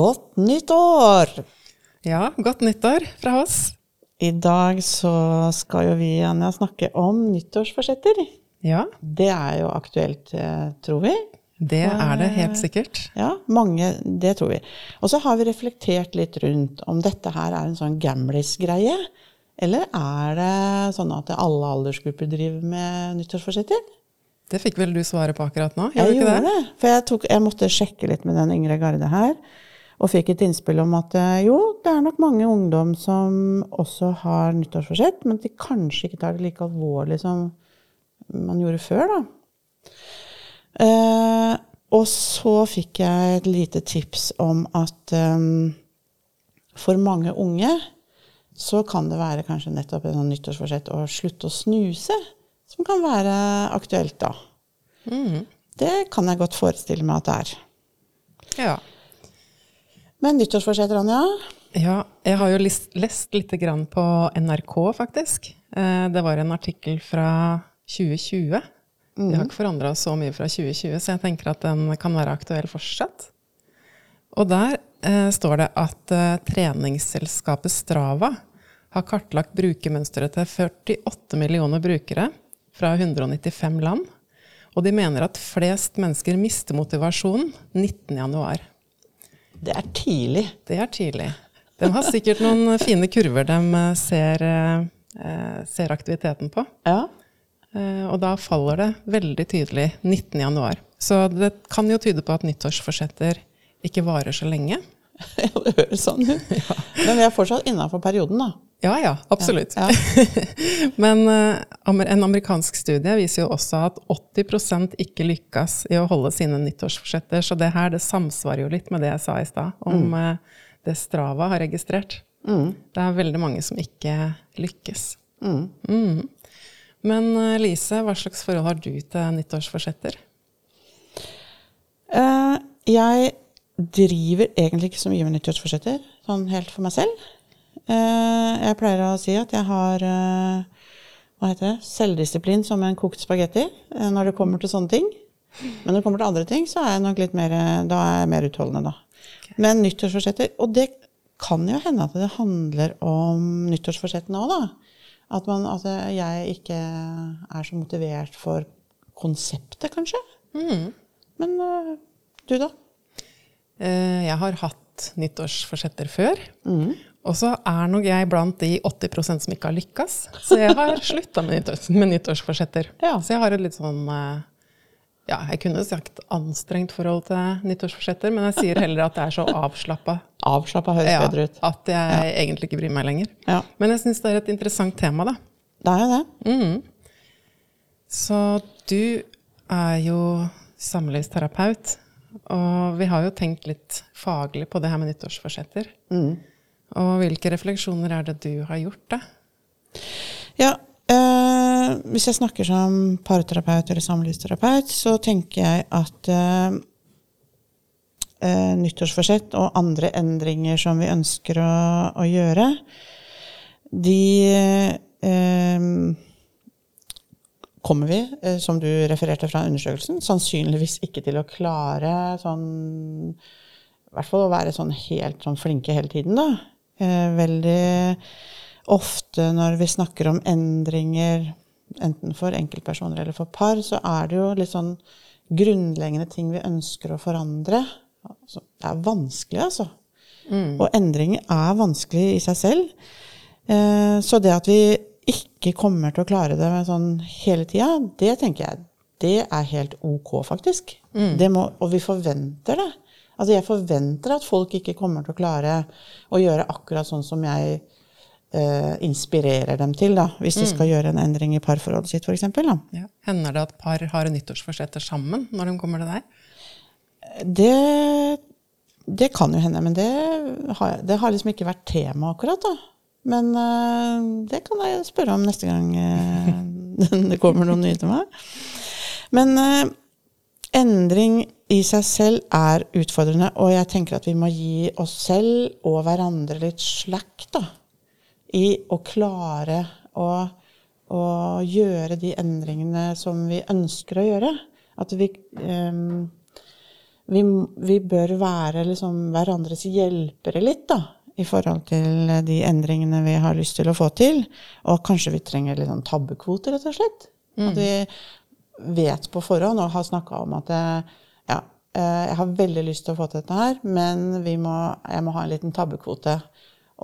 Godt nyttår! Ja, godt nyttår fra oss. I dag så skal jo vi, Anja, snakke om nyttårsforsetter. Ja, Det er jo aktuelt, eh, tror vi. det er det helt sikkert. Ja, mange, det tror vi. Og så har vi reflektert litt rundt om dette her er en sånn gamlis-greie. Eller er det sånn at alle aldersgrupper driver med nyttårsforsetter? Det fikk vel du svaret på akkurat nå? Jeg Gjorde det? det. For jeg, tok, jeg måtte sjekke litt med den yngre garde her. Og fikk et innspill om at eh, jo, det er nok mange ungdom som også har nyttårsforsett, men de kanskje ikke tar det like alvorlig som man gjorde før, da. Eh, og så fikk jeg et lite tips om at eh, for mange unge så kan det være kanskje nettopp en sånn nyttårsforsett å slutte å snuse, som kan være aktuelt da. Mm. Det kan jeg godt forestille meg at det er. Ja. Men nyttårsforsetter, Anja? ja. Jeg har jo lest, lest litt grann på NRK, faktisk. Eh, Det var en artikkel fra 2020. Vi har ikke forandra så mye fra 2020, så jeg tenker at den kan være aktuell fortsatt. Og der eh, står det at eh, treningsselskapet Strava har kartlagt brukermønsteret til 48 millioner brukere fra 195 land. Og de mener at flest mennesker mister motivasjonen 19.1. Det er tidlig. Det er tidlig. De har sikkert noen fine kurver de eh, ser, eh, ser aktiviteten på. Ja. Eh, og da faller det veldig tydelig 19.1. Så det kan jo tyde på at nyttårsforsetter ikke varer så lenge. Ja, det høres sånn ut. Men vi er fortsatt innafor perioden, da. Ja, ja, absolutt. Ja. Men eh, en amerikansk studie viser jo også at 80% ikke lykkes i å holde sine nyttårsforsetter, så det her det samsvarer jo litt med det jeg sa i stad, om mm. det Strava har registrert. Det er veldig mange som ikke lykkes. Mm. Men eh, Lise, hva slags forhold har du til nyttårsforsetter? Uh, jeg driver egentlig ikke så mye med nyttårsforsetter, sånn helt for meg selv. Eh, jeg pleier å si at jeg har eh, hva heter det, selvdisiplin som en kokt spagetti eh, når det kommer til sånne ting. Men når det kommer til andre ting, så er jeg nok litt mer, da er jeg mer utholdende, da. Men nyttårsforsetter Og det kan jo hende at det handler om nyttårsforsettene òg, da. At, man, at jeg ikke er så motivert for konseptet, kanskje. Men øh, du, da? Jeg har hatt nyttårsforsetter før. Og så er nok jeg blant de 80% som ikke har lykkes. Så jeg har slutta med, nyttårs, med nyttårsforsetter. Ja. Så jeg har et litt sånn eh, ja, jeg kunne sagt anstrengt forhold til nyttårsforsetter, men jeg sier heller at det er så avslappa Avslappa høres ja, bedre ut. at jeg egentlig ikke bryr meg lenger. Ja, Men jeg syns det er et interessant tema, da. det er jo det. Så du er jo samlivsterapeut, og vi har jo tenkt litt faglig på det her med nyttårsforsetter. Og hvilke refleksjoner er det du har gjort, da? Ja, øh, hvis jeg snakker som parterapeut eller samlivsterapeut, så tenker jeg at øh, øh, nyttårsforsett og andre endringer som vi ønsker å, å gjøre, de øh, kommer vi, eh, som du refererte fra undersøkelsen, sannsynligvis ikke til å klare sånn I hvert fall å være sånn helt sånn flinke hele tiden, da. Eh, veldig ofte når vi snakker om endringer, enten for enkeltpersoner eller for par, så er det jo litt sånn grunnleggende ting vi ønsker å forandre. Altså, det er vanskelig, altså. Og endringer er vanskelig i seg selv. Eh, så det at vi ikke kommer til å klare det sånn hele tida, det tenker jeg det er helt ok, faktisk. Det må, og vi forventer det. Altså jeg forventer at folk ikke kommer til å klare å gjøre akkurat sånn som jeg eh, inspirerer dem til, da, hvis de skal gjøre en endring i parforholdet sitt, f.eks. Ja. Hender det at par har nyttårsforsetter sammen når de kommer til deg? Det, det kan jo hende, men det har, det har liksom ikke vært tema akkurat, da. Men uh, det kan jeg spørre om neste gang uh, det kommer noen nye til meg. Men uh, endring i seg selv er utfordrende, og jeg tenker at vi må gi oss selv og hverandre litt slack da, i å klare å, å gjøre de endringene som vi ønsker å gjøre. At vi um, vi, vi, bør være liksom hverandres hjelpere litt, da i forhold til de endringene vi har lyst til å få til. Og kanskje vi trenger litt sånn tabbekvoter, rett og slett. Mm. At vi vet på forhånd og har snakka om at ja, eh, jeg har veldig lyst til å få til dette her, men må, jeg må ha en liten tabbekvote.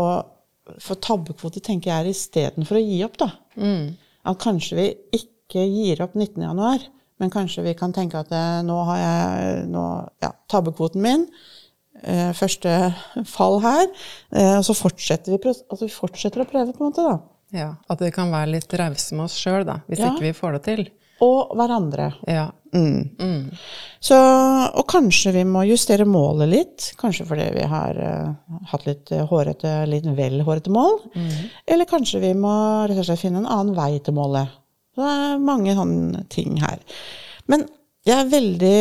Og for tabbekvote tenker jeg er istedenfor å gi opp, da. Mm. At kanskje vi ikke gir opp 19.1, men kanskje vi kan tenke at eh, nå har jeg nå, ja, tabbekvoten min eh, første fall her. Og så fortsetter vi, altså vi fortsetter å prøve, på en måte. da. Ja, At vi kan være litt rause med oss sjøl, hvis ja. ikke vi får det til. Og hverandre. Ja. Mm. Mm. Så, og kanskje vi må justere målet litt. Kanskje fordi vi har uh, hatt litt hårete, litt vel hårete mål. Mm. Eller kanskje vi må rett og slett finne en annen vei til målet. Det er mange sånne ting her. Men jeg er veldig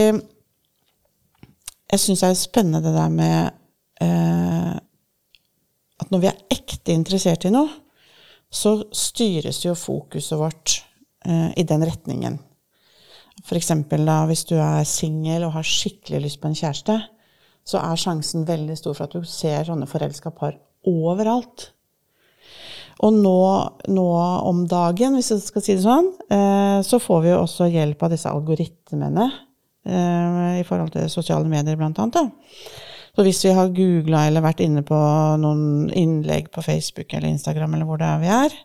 jeg syns det er spennende det der med uh, at når vi er ekte interessert i noe, så styres jo fokuset vårt eh, i den retningen. F.eks. hvis du er singel og har skikkelig lyst på en kjæreste, så er sjansen veldig stor for at du ser sånne forelska par overalt. Og nå, nå, om dagen, hvis jeg skal si det sånn, eh, så får vi jo også hjelp av disse algoritmene Eh, i forhold til sosiale medier, blant annet. Så hvis vi har googla eller vært inne på noen innlegg på Facebook eller Instagram eller hvor det er vi er,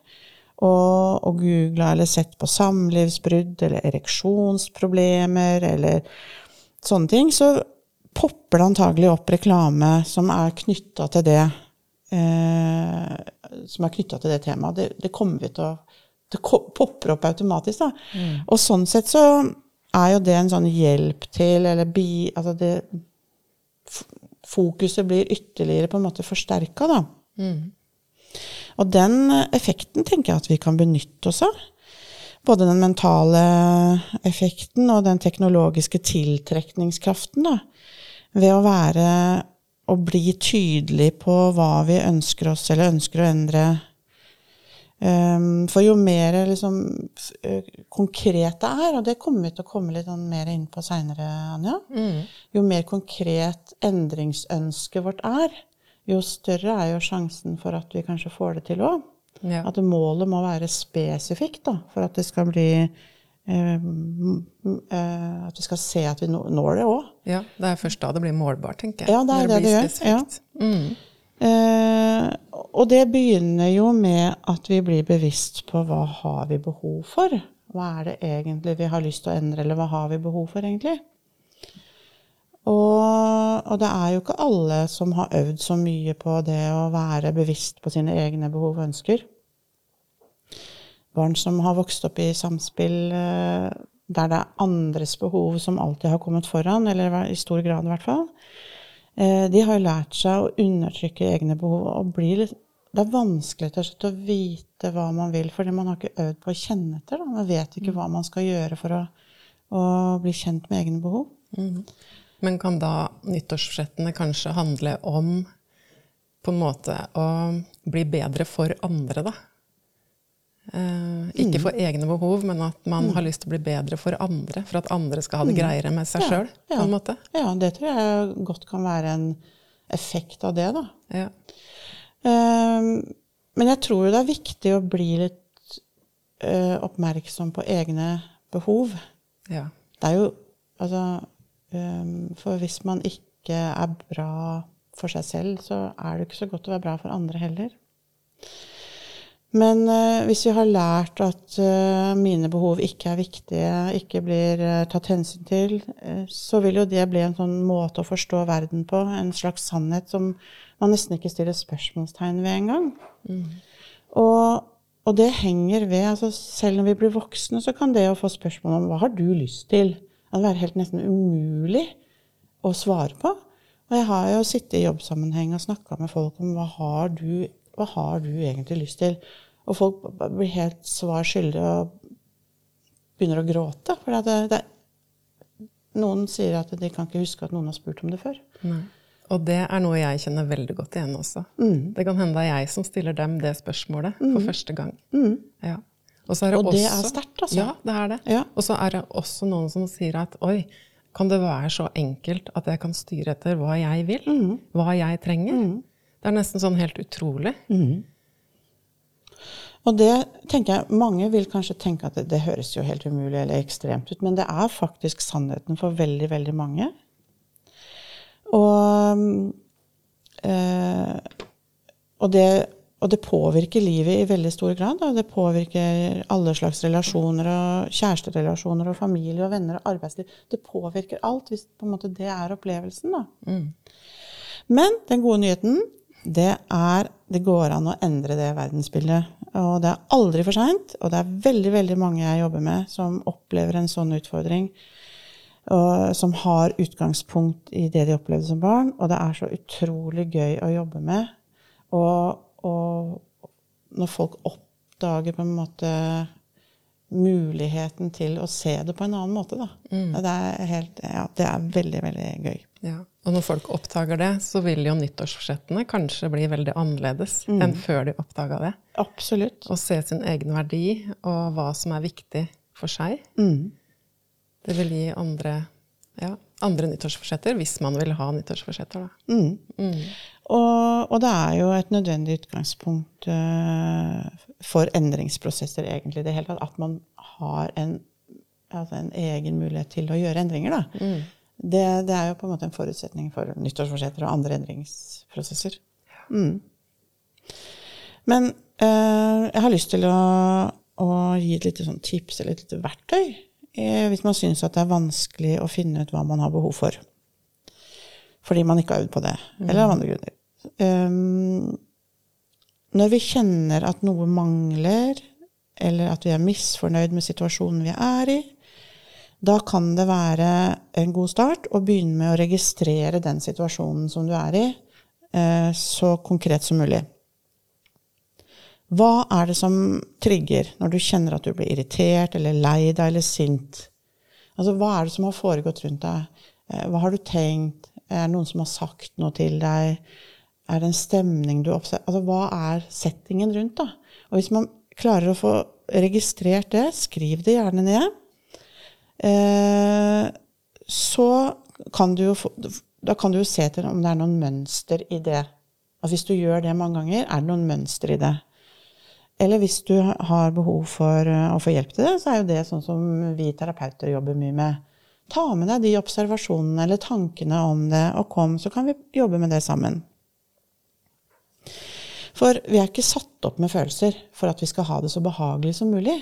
og, og googla eller sett på samlivsbrudd eller ereksjonsproblemer eller sånne ting, så popper det antagelig opp reklame som er knytta til det eh, som er knytta til det temaet. Det, det, kommer vi til å Det popper opp automatisk, da. Mm. Og sånn sett så er jo det en sånn hjelp til, eller bi Altså det Fokuset blir ytterligere på en måte forsterka, da. Mm. Og den effekten tenker jeg at vi kan benytte oss av. Både den mentale effekten og den teknologiske tiltrekningskraften, da. Ved å være og bli tydelig på hva vi ønsker oss, eller ønsker å endre Um, for jo mer liksom, eh, konkret det er, og det kommer vi til å komme litt sånn mer inn på seinere, Anja mm. Jo mer konkret endringsønsket vårt er, jo større er jo sjansen for at vi kanskje får det til òg. Ja. At målet må være spesifikt da, for at det skal bli um, uh, At vi skal se at vi når det òg. Ja, det er først da det blir målbart, tenker jeg. Ja, det er det det, det gjør. Ja. Mm. Eh, og det begynner jo med at vi blir bevisst på hva har vi behov for. Hva er det egentlig vi har lyst til å endre, eller hva har vi behov for egentlig? Og, og, det er jo ikke alle som har øvd så mye på det å være bevisst på sine egne behov og ønsker. Barn som har vokst opp i samspill eh, der det er andres behov som alltid har kommet foran, eller i stor grad i hvert fall, Eh, de har jo lært seg å undertrykke egne behov. og litt, Det er vanskelig til å vite hva man vil, fordi man har ikke øvd på å kjenne etter. Da. Man vet ikke hva man skal gjøre for å, å bli kjent med egne behov. Mm. Men kan da nyttårsforsettene kanskje handle om på en måte å bli bedre for andre, da? Eh, ikke mm. for egne behov, men at man mm. har lyst til å bli bedre for andre. For at andre skal ha det mm. greiere med seg sjøl. Ja. ja, det tror jeg godt kan være en effekt av det. da. Ja. Eh, men jeg tror det er viktig å bli litt eh, oppmerksom på egne behov. Ja. Det er jo altså For hvis man ikke er bra for seg selv, så er det ikke så godt å være bra for andre heller. Men uh, hvis vi har lært at uh, mine behov ikke er viktige, ikke blir uh, tatt hensyn til, så vil jo det bli en sånn måte å forstå verden på, en slags sannhet som man nesten ikke stiller spørsmålstegn ved engang. Mm. Og, og det henger ved altså Selv når vi blir voksne, så kan det å få spørsmål om hva har du lyst til, det vært helt nesten umulig å svare på. Og jeg har jo sittet i jobbsammenheng og snakka med folk om hva har, du, hva har du egentlig lyst til? Og folk blir helt svar skyldige og begynner å gråte. For det, det, noen sier at de kan ikke huske at noen har spurt om det før. Nei. Og det er noe jeg kjenner veldig godt igjen også. Mm. Det kan hende det er jeg som stiller dem det spørsmålet for første gang. Ja. Og, det Og det er sterkt, altså. Ja, det er det. Ja. Og så er det også noen som sier at oi, kan det være så enkelt at jeg kan styre etter hva jeg vil? Mm. Hva jeg trenger? Det er nesten sånn helt utrolig. Og det tenker jeg, Mange vil kanskje tenke at det, det høres jo helt umulig eller ekstremt ut, men det er faktisk sannheten for veldig, veldig mange. Og, øh, og, det, og det påvirker livet i veldig stor grad. Da. Det påvirker alle slags relasjoner, og kjæresterelasjoner, og familie og venner og arbeidsliv. Det påvirker alt hvis på en måte det er opplevelsen. Da. Men den gode nyheten, det er det går an å endre det verdensbildet. Og det er aldri for seint. Og det er veldig veldig mange jeg jobber med, som opplever en sånn utfordring. Og som har utgangspunkt i det de opplevde som barn. Og det er så utrolig gøy å jobbe med. Og, og når folk oppdager på en måte muligheten til å se det på en annen måte, da. Det, er helt, ja, det er veldig, veldig gøy. Ja. Og når folk oppdager det, så vil jo nyttårsforsettene kanskje bli veldig annerledes enn før de oppdaga det. Absolutt. Å se sin egen verdi og hva som er viktig for seg. Mm. Det vil gi andre, ja, andre nyttårsforsetter, hvis man vil ha nyttårsforsetter. Da. Mm. Og, og det er jo et nødvendig utgangspunkt uh, for endringsprosesser, egentlig. Det hele tatt, at man har en, altså en egen mulighet til å gjøre endringer. Da. Det, det er jo på en måte en forutsetning for nyttårsforsetter og andre endringsprosesser. Mm. Men uh, jeg har lyst til å, å gi et lite sånn tips eller et lite verktøy hvis man syns at det er vanskelig å finne ut hva man har behov for fordi man ikke har øvd på det, eller av andre grunner. Um, når vi kjenner at noe mangler, eller at vi er misfornøyd med situasjonen vi er i, da kan det være en god start å begynne med å registrere den situasjonen som du er i, eh, så konkret som mulig. Hva er det som trigger når du kjenner at du blir irritert eller lei deg eller sint? Altså, hva er det som har foregått rundt deg? Eh, Hva har du tenkt? Er det noen som har sagt noe til deg? Er det en stemning du oppser... Altså, hva er settingen rundt, da? Og hvis man klarer å få registrert det, skriv det gjerne ned. Eh, så kan du jo få Da kan du jo se til om det er noen mønster i det. Altså hvis du gjør det mange ganger, er det noen mønster i det. Eller hvis du har behov for eh, å få hjelp til det, så er jo det sånn som vi terapeuter jobber mye med. Ta med deg de observasjonene eller tankene om det, og kom, så kan vi jobbe med det sammen. For vi er ikke satt opp med følelser for at vi skal ha det så behagelig som mulig.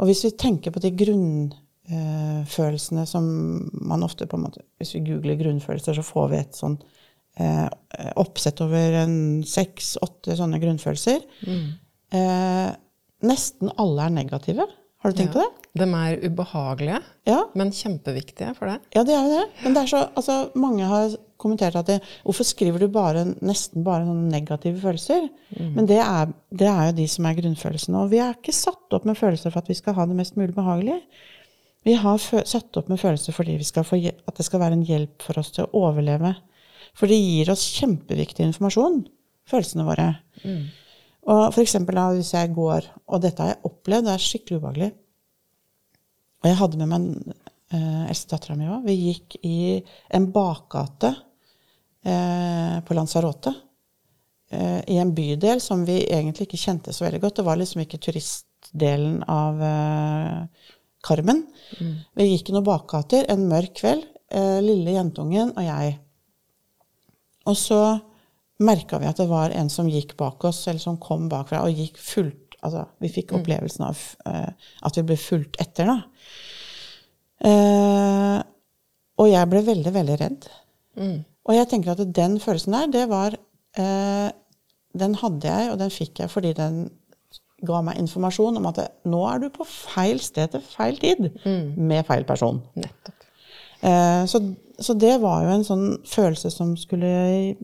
Og hvis vi tenker på de grunnfølelsene som man ofte på en måte Hvis vi googler grunnfølelser, så får vi et sånn eh, oppsett over seks-åtte sånne grunnfølelser. Eh, nesten alle er negative. Har du tenkt på det? De er ubehagelige, Ja. men kjempeviktige for deg. Ja, det er jo det. Men det så, altså, mange har kommentert at de, hvorfor skriver du bare, nesten bare negative følelser? Men det er, det er jo de som er grunnfølelsene. Og vi er ikke satt opp med følelser for at vi skal ha det mest mulig behagelig. Vi har satt opp med følelser fordi få, at det skal være en hjelp for oss til å overleve. For det gir oss kjempeviktig informasjon, følelsene våre. Og for eksempel da, hvis jeg går, og dette har jeg opplevd, det er skikkelig ubehagelig, og jeg hadde med meg eh, eldste dattera mi òg. Vi gikk i en bakgate eh, på Lanzarote. eh, I en bydel som vi egentlig ikke kjente så veldig godt. Det var liksom ikke turistdelen av eh, Carmen. Vi gikk i noen bakgater en mørk kveld. eh, lille jentungen og jeg. Og så merka vi at det var en som gikk bak oss, eller som kom bakfra, og gikk fullt Altså, vi fikk opplevelsen av uh, at vi ble fulgt etter, da. Uh, og jeg ble veldig, veldig redd. Og jeg tenker at den følelsen der, det var uh, Den hadde jeg, og den fikk jeg fordi den ga meg informasjon om at det, nå er du på feil sted til feil tid med feil person. Nettopp. Så, så det var jo en sånn følelse som skulle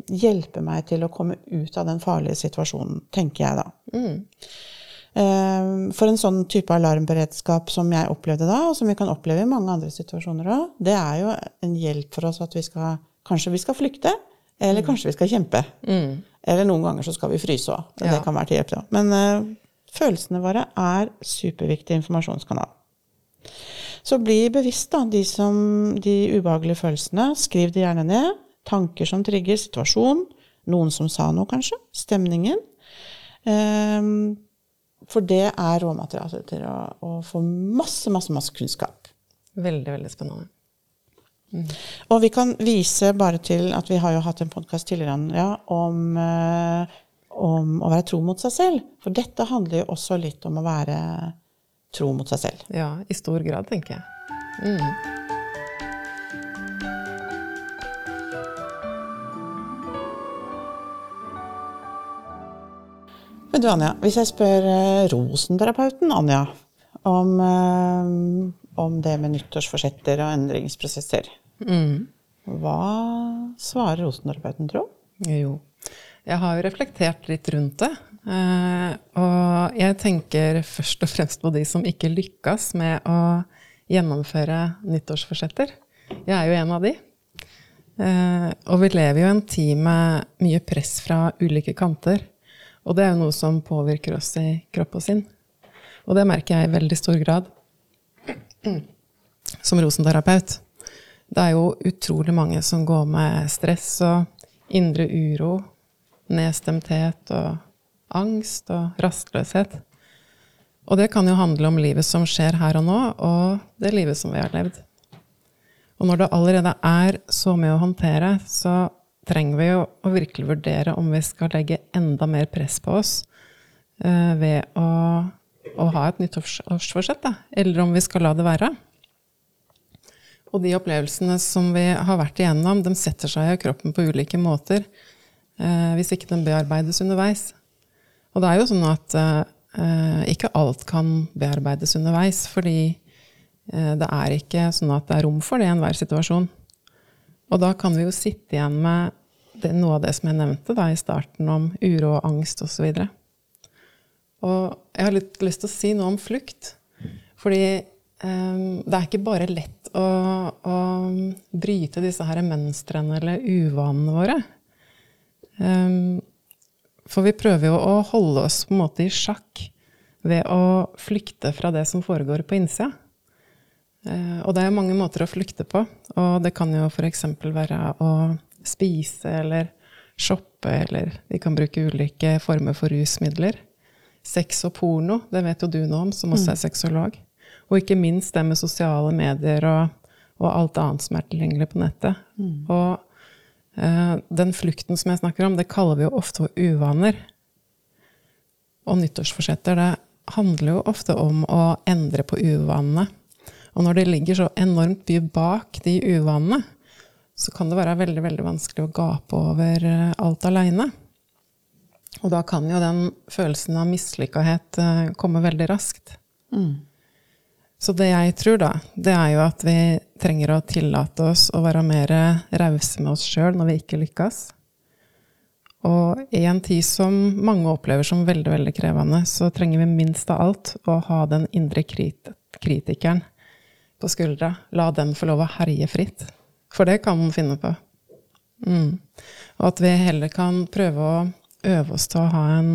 hjelpe meg til å komme ut av den farlige situasjonen, tenker jeg da. Mm. For en sånn type alarmberedskap som jeg opplevde da, og som vi kan oppleve i mange andre situasjoner òg, det er jo en hjelp for oss at vi skal Kanskje vi skal flykte, eller kanskje vi skal kjempe. Eller noen ganger så skal vi fryse òg. Det kan være til hjelp. da. Men uh, følelsene våre er superviktig informasjonskanal. Så bli bevisst, da, de, som, de ubehagelige følelsene. Skriv det gjerne ned. Tanker som trigger, situasjon. Noen som sa noe, kanskje. Stemningen. Um, for det er råmateriale til å, å få masse, masse, masse kunnskap. Veldig, veldig spennende. Og vi kan vise bare til at vi har jo hatt en podkast tidligere ja, om, eh, om å være tro mot seg selv. For dette handler jo også litt om å være tro mot seg selv. Ja, i stor grad, tenker jeg. Mm. Men du Anja, hvis jeg spør eh, rosenterapeuten Anja om, eh, om det med nyttårsforsetter og endringsprosesser, Mm. hva svarer rosenterapeuten, tro? Jo. Jeg har jo reflektert litt rundt det. Eh, Og jeg tenker først og fremst på de som ikke lykkes med å gjennomføre nyttårsforsetter. Jeg er jo en av de. Eh, Og vi lever jo i en tid med mye press fra ulike kanter. Og det er jo noe som påvirker oss i kropp og sinn. Og det merker jeg i veldig stor grad som rosenterapeut. Det er jo utrolig mange som går med stress og indre uro, nedstemthet og angst og rastløshet. Og det kan jo handle om livet som skjer her og nå, og det livet som vi har levd. Og når det allerede er så mye å håndtere, så trenger vi jo å virkelig vurdere om vi skal legge enda mer press på oss eh, ved å, å ha et nyttårsforsett, da. Eller om vi skal la det være. Og de opplevelsene som vi har vært igjennom, de setter seg i kroppen på ulike måter. Eh, hvis ikke de bearbeides underveis. Og det er jo sånn at eh, ikke alt kan bearbeides underveis, fordi eh, det er ikke sånn at det er rom for det i enhver situasjon. Og da kan vi jo sitte igjen med det, noe av det som jeg nevnte da, i starten, om uro og angst osv. Og, og jeg har litt lyst til å si noe om flukt. Fordi eh, det er ikke bare lett å, å bryte disse her mønstrene eller uvanene våre. Um, for vi prøver jo å holde oss på en måte i sjakk ved å flykte fra det som foregår på innsida. Uh, og det er mange måter å flykte på. Og det kan jo f.eks. være å spise eller shoppe, eller vi kan bruke ulike former for rusmidler. Sex og porno, det vet jo du noe om, som også er sexolog. Og ikke minst det med sosiale medier og, og alt annet som er tilgjengelig på nettet. Og Eh, Den flukten som jeg snakker om, det kaller vi jo ofte uvaner. Og nyttårsforsetter, det handler jo ofte om å endre på uvanene. Og når det ligger så enormt mye bak de uvanene, så kan det være veldig, veldig vanskelig å gape over eh, alt aleine. Og da kan jo den følelsen av mislykkethet eh, komme veldig raskt. Så det jeg tror, da, det er jo at vi trenger å tillate oss å være mer rause med oss sjøl når vi ikke lykkes. Og i en tid som mange opplever som veldig veldig krevende, så trenger vi minst av alt å ha den indre krit kritikeren på skuldra. La den få lov å herje fritt. For det kan man finne på. Mm. Og at vi heller kan prøve å øve oss til å ha en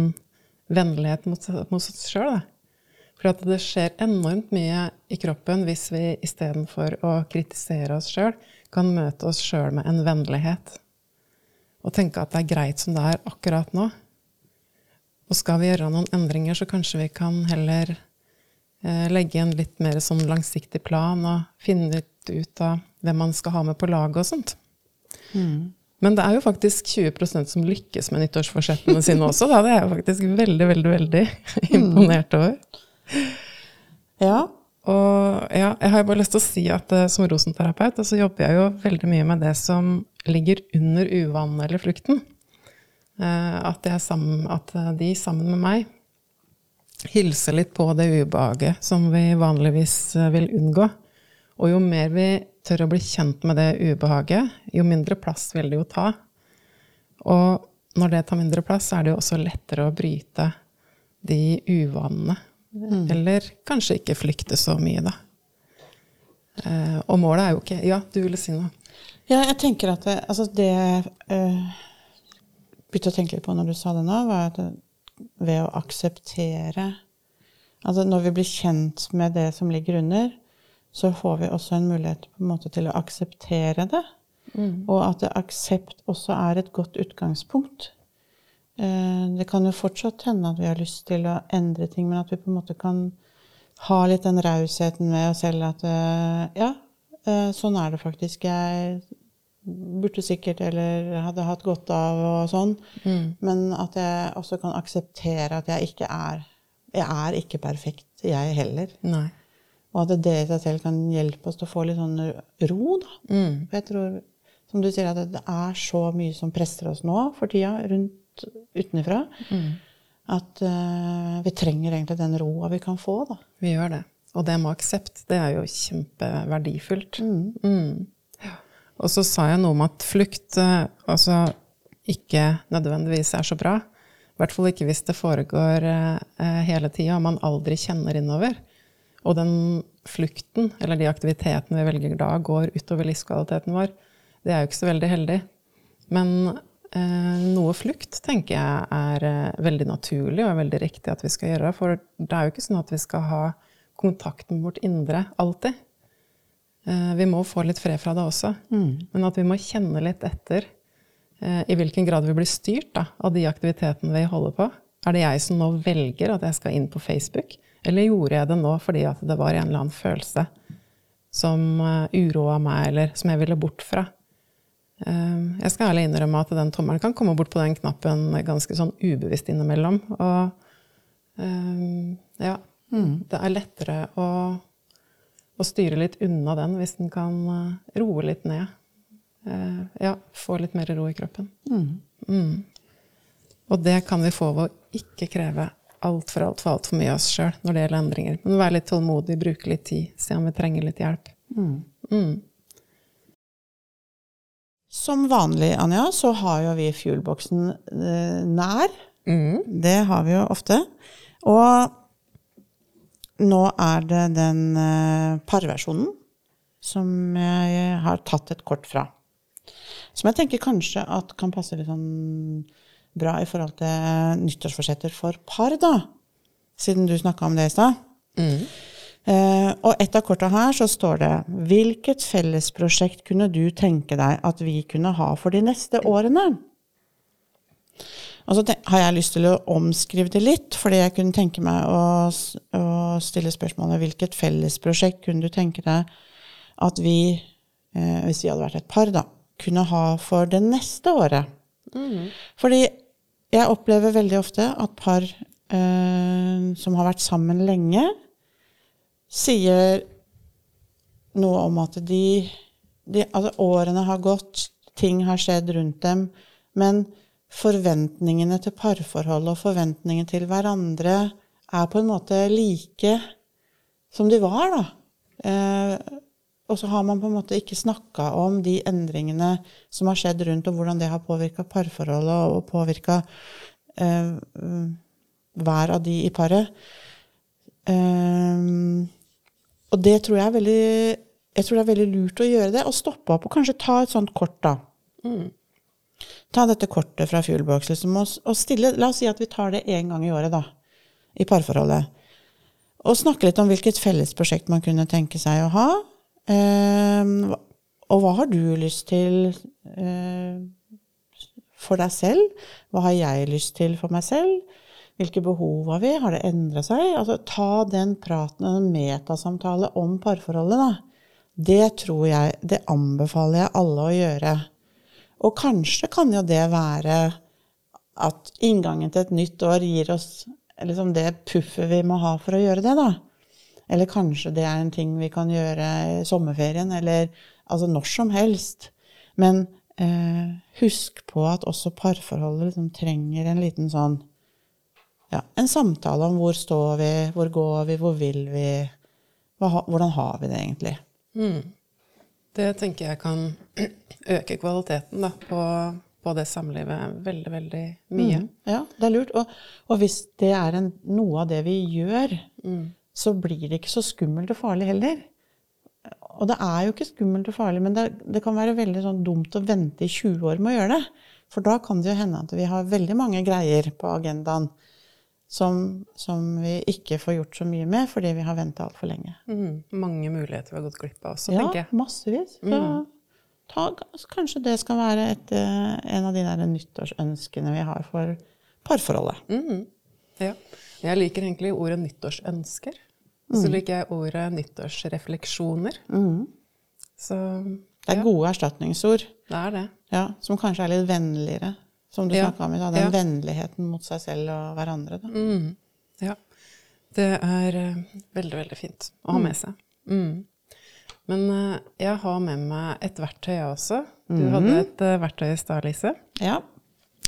vennlighet mot, mot oss sjøl. For at det skjer enormt mye i kroppen hvis vi istedenfor å kritisere oss sjøl, kan møte oss sjøl med en vennlighet. Og tenke at det er greit som det er akkurat nå. Og skal vi gjøre noen endringer, så kanskje vi kan heller eh, legge en litt mer sånn langsiktig plan og finne litt ut av hvem man skal ha med på laget og sånt. Men det er jo faktisk 20% som lykkes med nyttårsforsettene sine også. Da. Det er jeg faktisk veldig, veldig, veldig imponert over. Ja. Og ja, jeg har bare lyst til å si at eh, som rosenterapeut så jobber jeg jo veldig mye med det som ligger under uvanen eller flukten. Eh, at, sammen, at eh, de sammen med meg hilser litt på det ubehaget som vi vanligvis eh, vil unngå. Og jo mer vi tør å bli kjent med det ubehaget, jo mindre plass vil det jo ta. Og når det tar mindre plass, er det jo også lettere å bryte de uvanene. Mm. Eller kanskje ikke flykte så mye, da. Eh, og målet er jo ikke Ja, du ville si noe? Ja, jeg tenker at det, altså det uh, begynte å tenke litt på når du sa det nå, var at ved å akseptere Altså når vi blir kjent med det som ligger under, så får vi også en mulighet på en måte til å akseptere det. Mm. Og at aksept også er et godt utgangspunkt. Uh, det kan jo fortsatt hende at vi har lyst til å endre ting, men at vi på en måte kan ha litt den rausheten med oss selv at uh, ja, sånn er det faktisk. Jeg burde sikkert eller hadde hatt godt av og sånn. Mm. Men at jeg også kan akseptere at jeg ikke er Jeg er ikke perfekt, jeg heller. Nei. Og at det i seg selv kan hjelpe oss til å få litt sånn ro, da. Mm. For jeg tror, som du sier, at det er så mye som presser oss nå for tida rundt utenfra. Mm. At uh, vi trenger egentlig den roa vi kan få, da. Vi gjør det. Og det med aksept, det er jo kjempeverdifullt. Mm. mm. Og så sa jeg noe om at flukt uh, altså, ikke nødvendigvis er så bra. I hvert fall ikke hvis det foregår uh, hele tida og man aldri kjenner innover. Og den flukten, eller de aktivitetene vi velger da, går utover livskvaliteten vår. Det er jo ikke så veldig heldig. Men noe flukt tenker jeg er eh, veldig naturlig og veldig riktig at vi skal gjøre. For det er jo ikke sånn at vi skal ha kontakt med vårt indre alltid. Eh, vi må få litt fred fra det også. Mm. Men at vi må kjenne litt etter eh, i hvilken grad vi blir styrt da, av de aktivitetene vi holder på. Er det jeg som nå velger at jeg skal inn på Facebook? Eller gjorde jeg det nå fordi det var en eller annen følelse som uroa meg, eller som jeg ville bort fra? Jeg skal ærlig innrømme at den tommelen kan komme bort på den knappen ganske sånn ubevisst innimellom. Og ja, mm. det er lettere å å styre litt unna den hvis den kan eh, roe litt ned. Eh, ja, få litt mer ro i kroppen. Mm. Mm. Og det kan vi få ved å ikke kreve altfor altfor alt for mye av oss sjøl når det gjelder endringer. Men være litt tålmodig, bruke litt tid, se om vi trenger litt hjelp. Mm. Som vanlig, Anja, så har jo vi fuelboksen eh, nær. Mm. Det har vi jo ofte. Og nå er det den eh, parversjonen som jeg har tatt et kort fra. Som jeg tenker kanskje at kan passe litt sånn bra i forhold til nyttårsforsetter for par, da. Siden du snakka om det i stad. Mm. Uh, og et av korta her så står det Hvilket fellesprosjekt kunne du tenke deg at vi kunne ha for de neste årene? Og så har jeg lyst til å omskrive det litt, fordi jeg kunne tenke meg å, å stille spørsmålet hvilket fellesprosjekt kunne du tenke deg at vi, eh, hvis vi hadde vært et par, da, kunne ha for det neste året? Mm. Fordi jeg opplever veldig ofte at par eh, som har vært sammen lenge, sier noe om at de, de Altså, årene har gått, ting har skjedd rundt dem, men forventningene til parforholdet og forventningene til hverandre er på en måte like som de var, da. Eh, og så har man på en måte ikke snakka om de endringene som har skjedd rundt, og hvordan det har påvirka parforholdet og påvirka eh, hver av de i paret. Eh, og det tror jeg er veldig jeg tror det er veldig lurt å gjøre det, og stoppe opp og kanskje ta et sånt kort, da. Mm. Ta dette kortet fra Fuelbox liksom, og, og stille La oss si at vi tar det én gang i året, da. I parforholdet. Og snakke litt om hvilket fellesprosjekt man kunne tenke seg å ha. Eh, og hva har du lyst til eh, for deg selv? Hva har jeg lyst til for meg selv? Hvilke behov har vi? Har det endra seg? Altså, ta den praten, en metasamtale om parforholdet, da. Det tror jeg Det anbefaler jeg alle å gjøre. Og kanskje kan jo det være at inngangen til et nytt år gir oss liksom det puffet vi må ha for å gjøre det, da. Eller kanskje det er en ting vi kan gjøre i sommerferien, eller altså når som helst. Men eh, husk på at også parforholdet liksom trenger en liten sånn ja, En samtale om hvor står vi, hvor går vi, hvor vil vi, hva, hvordan har vi det egentlig? Mm. Det tenker jeg kan øke kvaliteten da, på, på, det samlivet veldig, veldig mye. Mm. Ja, det er lurt. Og, og hvis det er en, noe av det vi gjør, mm. så blir det ikke så skummelt og farlig heller. Og det er jo ikke skummelt og farlig, men det, det kan være veldig sånn dumt å vente i 20 år med å gjøre det. For da kan det jo hende at vi har veldig mange greier på agendaen som, som, vi ikke får gjort så mye med fordi vi har venta altfor lenge. Mm, mange muligheter vi har gått glipp av også, ja, tenker jeg. Ja, massevis. Så mm. ta, kanskje det skal være et, eh, en av de der nyttårsønskene vi har for parforholdet. Mm. Ja. Jeg liker egentlig ordet nyttårsønsker. Så mm. liker jeg ordet nyttårsrefleksjoner. Mm. Så Det er gode erstatningsord. Det er det. Ja, Som kanskje er litt vennligere. Som du ja. snakka om i dag. Den ja. vennligheten mot seg selv og hverandre. Da. Mm. Ja. Det er uh, veldig, veldig fint å ha mm. med seg. Mm. Men uh, jeg har med meg et verktøy, jeg også. Du mm. hadde et uh, verktøy i stad, Lise. Ja.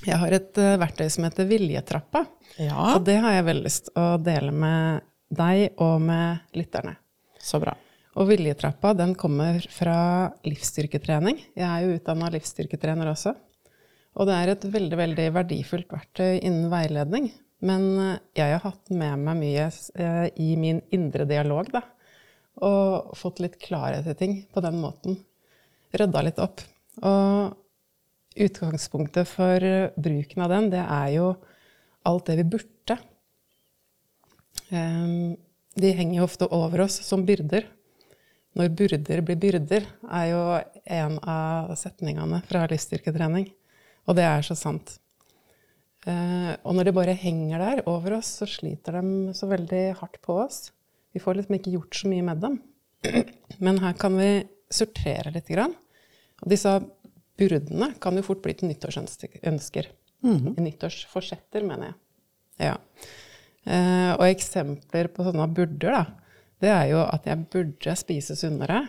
Jeg har et verktøy som heter Viljetrappa. Ja. Og det har jeg veldig lyst til å dele med deg og med lytterne. Så bra. Og Viljetrappa den kommer fra livsstyrketrening. Jeg er jo utdanna livsstyrketrener også. Og det er et veldig, veldig verdifullt verktøy innen veiledning. Men eh, jeg har hatt med meg mye eh, i min indre dialog, da. Og fått litt klarhet i ting på den måten. Rydda litt opp. Og utgangspunktet for bruken av den, det er jo alt det vi burde. Ehm, de henger jo ofte over oss som byrder. Når byrder blir byrder, er jo en av setningene fra livsstyrketrening. Og det er så sant. Eh, og når de bare henger der over oss, så sliter de så veldig hardt på oss. Vi får liksom ikke gjort så mye med dem. Men her kan vi sortere litt. Grann. Og disse byrdene kan jo fort bli til nyttårsønsker. Mm -hmm. Nyttårsforsetter, mener jeg. Ja. Eh, og eksempler på sånne burder, da, det er jo at jeg burde spise sunnere,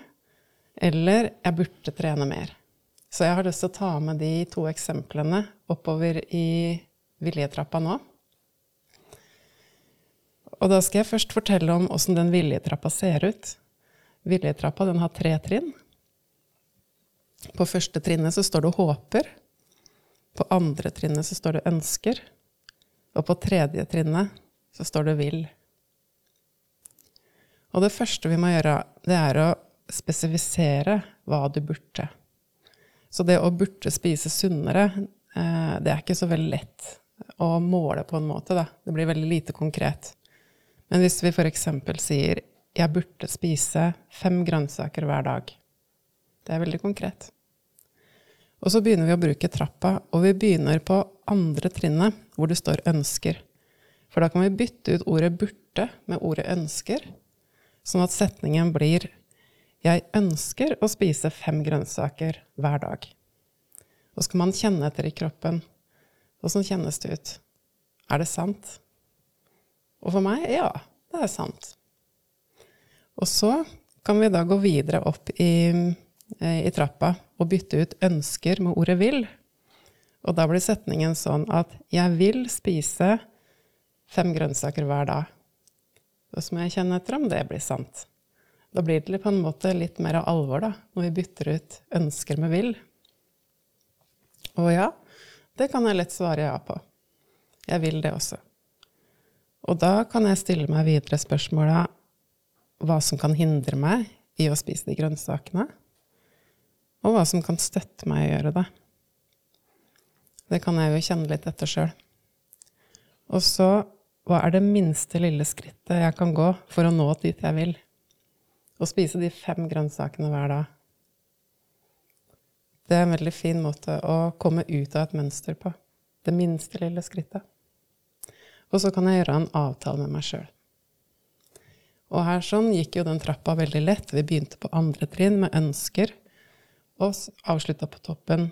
eller jeg burde trene mer. Så jeg har lyst til å ta med de to eksemplene oppover i viljetrappa nå. Og da skal jeg først fortelle om åssen den viljetrappa ser ut. Viljetrappa den har tre trinn. På første trinnet så står det 'håper'. På andre trinnet så står det 'ønsker'. Og på tredje trinnet så står det 'vil'. Og det første vi må gjøre, det er å spesifisere hva du burde. Så det å burde spise sunnere, eh, det er ikke så veldig lett å måle på en måte. Da. Det blir veldig lite konkret. Men hvis vi f.eks. sier 'jeg burde spise fem grønnsaker hver dag', det er veldig konkret. Og så begynner vi å bruke trappa, og vi begynner på andre trinnet, hvor det står 'ønsker'. For da kan vi bytte ut ordet 'burde' med ordet 'ønsker', sånn at setningen blir jeg ønsker å spise fem grønnsaker hver dag. Og skal man kjenne etter i kroppen. Åssen kjennes det ut? Er det sant? Og for meg ja, det er sant. Og så kan vi da gå videre opp i, eh, i trappa og bytte ut 'ønsker' med ordet 'vil'. Og da blir setningen sånn at 'jeg vil spise fem grønnsaker hver dag'. Og så må jeg kjenne etter om det blir sant. Da blir det på en måte litt mer av alvor, da, når vi bytter ut ønsker med vil. Og ja, det kan jeg lett svare ja på. Jeg vil det også. Og da kan jeg stille meg videre spørsmåla hva som kan hindre meg i å spise de grønnsakene, og hva som kan støtte meg i å gjøre det. Det kan jeg jo kjenne litt etter sjøl. Og så hva er det minste lille skrittet jeg kan gå for å nå dit jeg vil? Å spise de fem grønnsakene hver dag. Det er en veldig fin måte å komme ut av et mønster på. Det minste lille skrittet. Og så kan jeg gjøre en avtale med meg sjøl. Og her sånn gikk jo den trappa veldig lett. Vi begynte på andre trinn med ønsker, og avslutta på toppen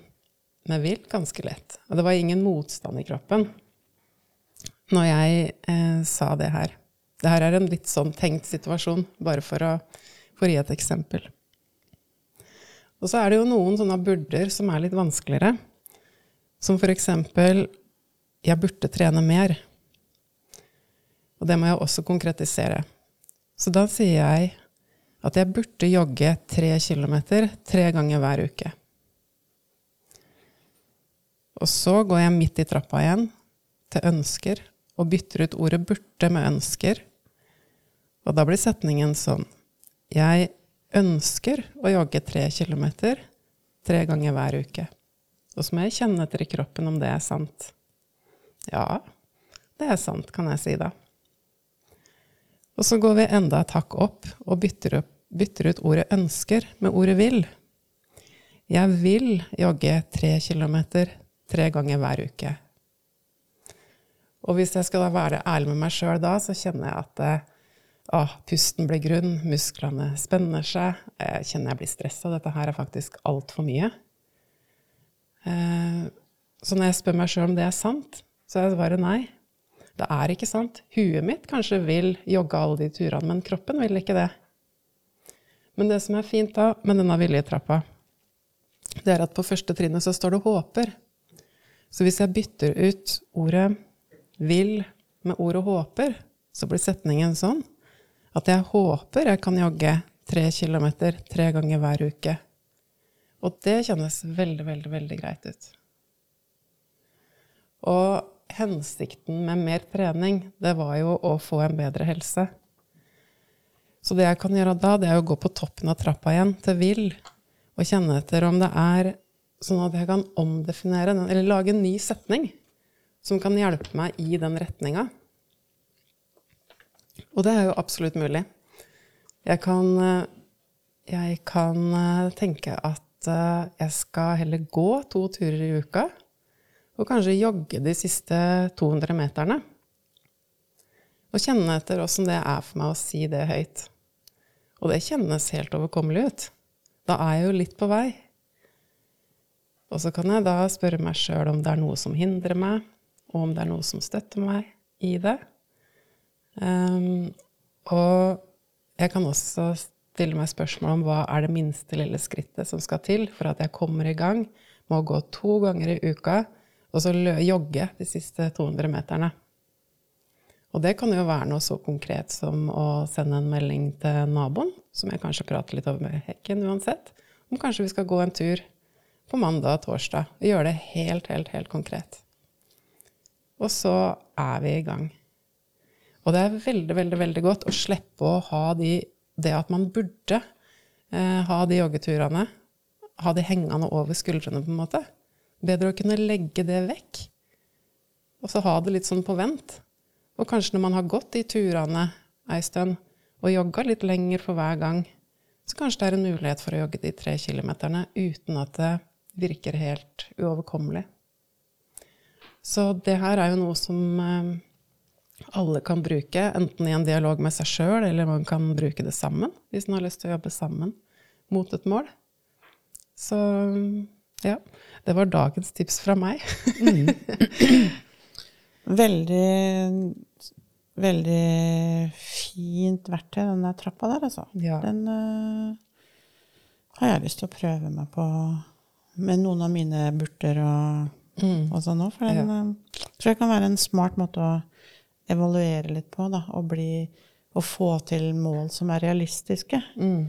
med vil ganske lett. Og det var ingen motstand i kroppen når jeg eh, sa det her. Det her er en litt sånn tenkt situasjon, bare for å for å gi et eksempel. Og så er det jo noen sånne burder som er litt vanskeligere. Som for eksempel 'jeg burde trene mer'. Og det må jeg også konkretisere. Så da sier jeg at jeg burde jogge tre kilometer tre ganger hver uke. Og så går jeg midt i trappa igjen, til ønsker, og bytter ut ordet 'burde' med 'ønsker'. Og da blir setningen sånn Jeg ønsker å jogge tre kilometer tre ganger hver uke. Og så må jeg kjenne etter i kroppen om det er sant. Ja, det er sant, kan jeg si da. Og så går vi enda et hakk opp og bytter, opp, bytter ut ordet 'ønsker' med ordet 'vil'. Jeg vil jogge tre kilometer tre ganger hver uke. Og hvis jeg skal være ærlig med meg sjøl da, så kjenner jeg at å, pusten blir grunn, musklene spenner seg, jeg kjenner jeg blir stressa. Dette her er faktisk altfor mye. Eh, så når jeg spør meg sjøl om det er sant, så er svaret nei. Det er ikke sant. Huet mitt kanskje vil jogge alle de turene, men kroppen vil ikke det. Men det som er fint da med denne viljetrappa, det er at på første trinnet så står det 'håper'. Så hvis jeg bytter ut ordet 'vil' med ordet 'håper', så blir setningen sånn at jeg håper jeg kan jogge tre kilometer tre ganger hver uke. Og det kjennes veldig, veldig, veldig greit ut. Og hensikten med mer trening, det var jo å få en bedre helse. Så det jeg kan gjøre da, det er å gå på toppen av trappa igjen til vil, og kjenne etter om det er Sånn at jeg kan omdefinere den, eller lage en ny setning som kan hjelpe meg i den retninga. Og det er jo absolutt mulig. Jeg kan, jeg kan tenke at jeg skal heller gå to turer i uka, og kanskje jogge de siste 200 meterne. Og kjenne etter åssen det er for meg å si det høyt. Og det kjennes helt overkommelig ut. Da er jeg jo litt på vei. Og så kan jeg da spørre meg sjøl om det er noe som hindrer meg, og om det er noe som støtter meg i det. Um, og jeg kan også stille meg spørsmål om hva er det minste lille skrittet som skal til for at jeg kommer i gang med å gå to ganger i uka og så jogge de siste 200 meterne. Og det kan jo være noe så konkret som å sende en melding til naboen, som jeg kanskje prater litt over med hekken uansett, om kanskje vi skal gå en tur på mandag og torsdag. Og gjøre det helt, helt, helt konkret. Og så er vi i gang. Og det er veldig, veldig, veldig godt å slippe å ha de, det at man burde eh, ha de joggeturene, ha de hengende over skuldrene, på en måte. Bedre å kunne legge det vekk, og så ha det litt sånn på vent. Og kanskje når man har gått de turene ei stund, og jogga litt lenger for hver gang, så kanskje det er en mulighet for å jogge de tre kilometerne uten at det virker helt uoverkommelig. Så det her er jo noe som eh, alle kan bruke, enten i en dialog med seg sjøl, eller man kan bruke det sammen hvis man har lyst til å jobbe sammen mot et mål. Så ja. Det var dagens tips fra meg. mm. Veldig Veldig fint verktøy, den der trappa der, altså. Ja. Den uh, har jeg lyst til å prøve meg på med noen av mine burter og, mm. og sånn òg. For den ja. uh, tror jeg kan være en smart måte å evaluere litt på. Da, og, bli, Å få til mål som er realistiske. Mm.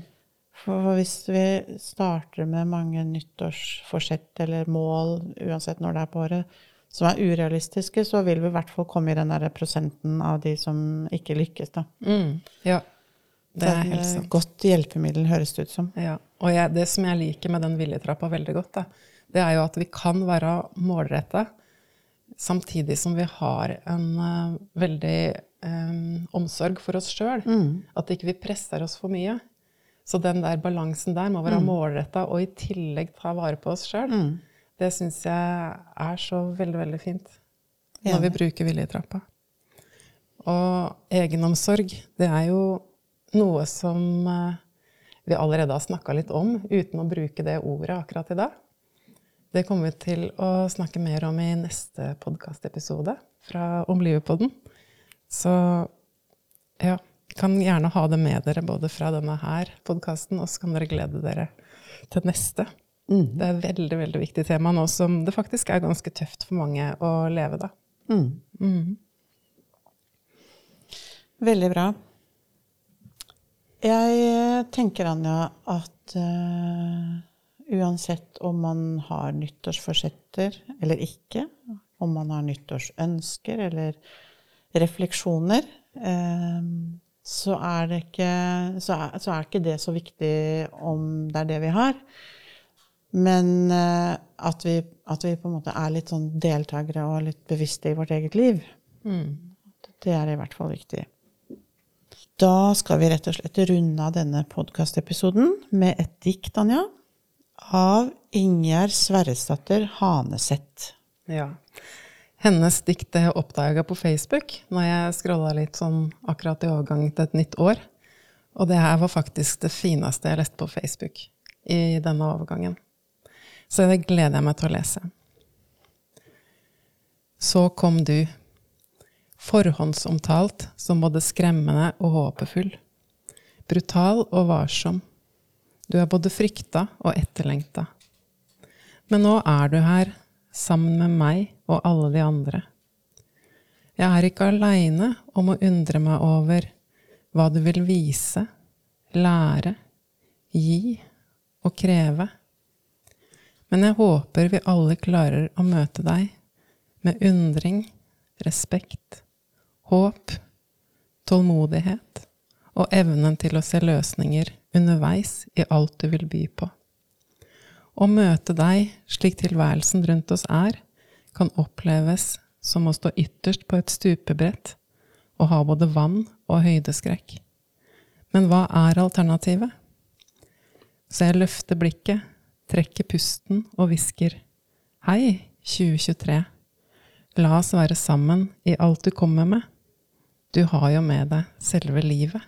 For hvis vi starter med mange nyttårsforsett eller mål, uansett når det er på året, som er urealistiske, så vil vi i hvert fall komme i den der prosenten av de som ikke lykkes. Da. Mm. Ja. Det er helt sant. Godt hjelpemiddel, høres det ut som. Ja. Og jeg, det som jeg liker med den viljetrappa veldig godt, da, det er jo at vi kan være målretta samtidig som vi har en uh, veldig um, omsorg for oss sjøl. Mm. At ikke vi presser oss for mye. Så den der balansen der må være mm. målretta og i tillegg ta vare på oss sjøl. Mm. Det syns jeg er så veldig, veldig fint når vi bruker viljetrappa. Og egenomsorg, det er jo noe som uh, vi allerede har snakka litt om, uten å bruke det ordet akkurat i dag. Det kommer vi til å snakke mer om i neste podkastepisode om Livet-podden. Så ja, kan gjerne ha det med dere både fra denne her podkasten, og så kan dere glede dere til neste. Mm. Det er et veldig veldig viktig tema nå som det faktisk er ganske tøft for mange å leve, da. Mm. Mm. Veldig bra. Jeg tenker, Anja, at uh, uansett om man har nyttårsforsetter eller ikke, om man har nyttårsønsker eller refleksjoner, uh, så, er ikke, så, er, så er ikke det så viktig om det er det vi har. Men uh, at, vi, at, vi, på en måte er litt sånn deltakere og litt bevisste i vårt eget liv. Mm. Det er i hvert fall viktig. Da skal vi rett og slett runde av denne podkastepisoden med et dikt, Anja, av Ingjerd Sverresdatter Haneseth. Ja. Hennes dikt oppdaga jeg på Facebook når jeg scrolla litt sånn akkurat i overgang til et nytt år. Og det her var faktisk det fineste jeg leste på Facebook i denne overgangen. Så det gleder jeg meg til å lese. Så kom du, forhåndsomtalt som både skremmende og håpefull. Brutal og varsom. Du er både frykta og etterlengta. Men nå er du her, sammen med meg og alle de andre. Jeg er ikke aleine om å undre meg over hva du vil vise, lære, gi og kreve. Men jeg håper vi alle klarer å møte deg med undring, respekt håp, tålmodighet og evnen til å se løsninger underveis i alt du vil by på. Å møte deg slik tilværelsen rundt oss er, kan oppleves som å stå ytterst på et stupebrett og ha både vann og høydeskrekk. Men hva er alternativet? Så jeg løfter blikket, trekker pusten og hvisker Hei, 2023. La oss være sammen i alt du kommer med. Du har jo med deg selve livet.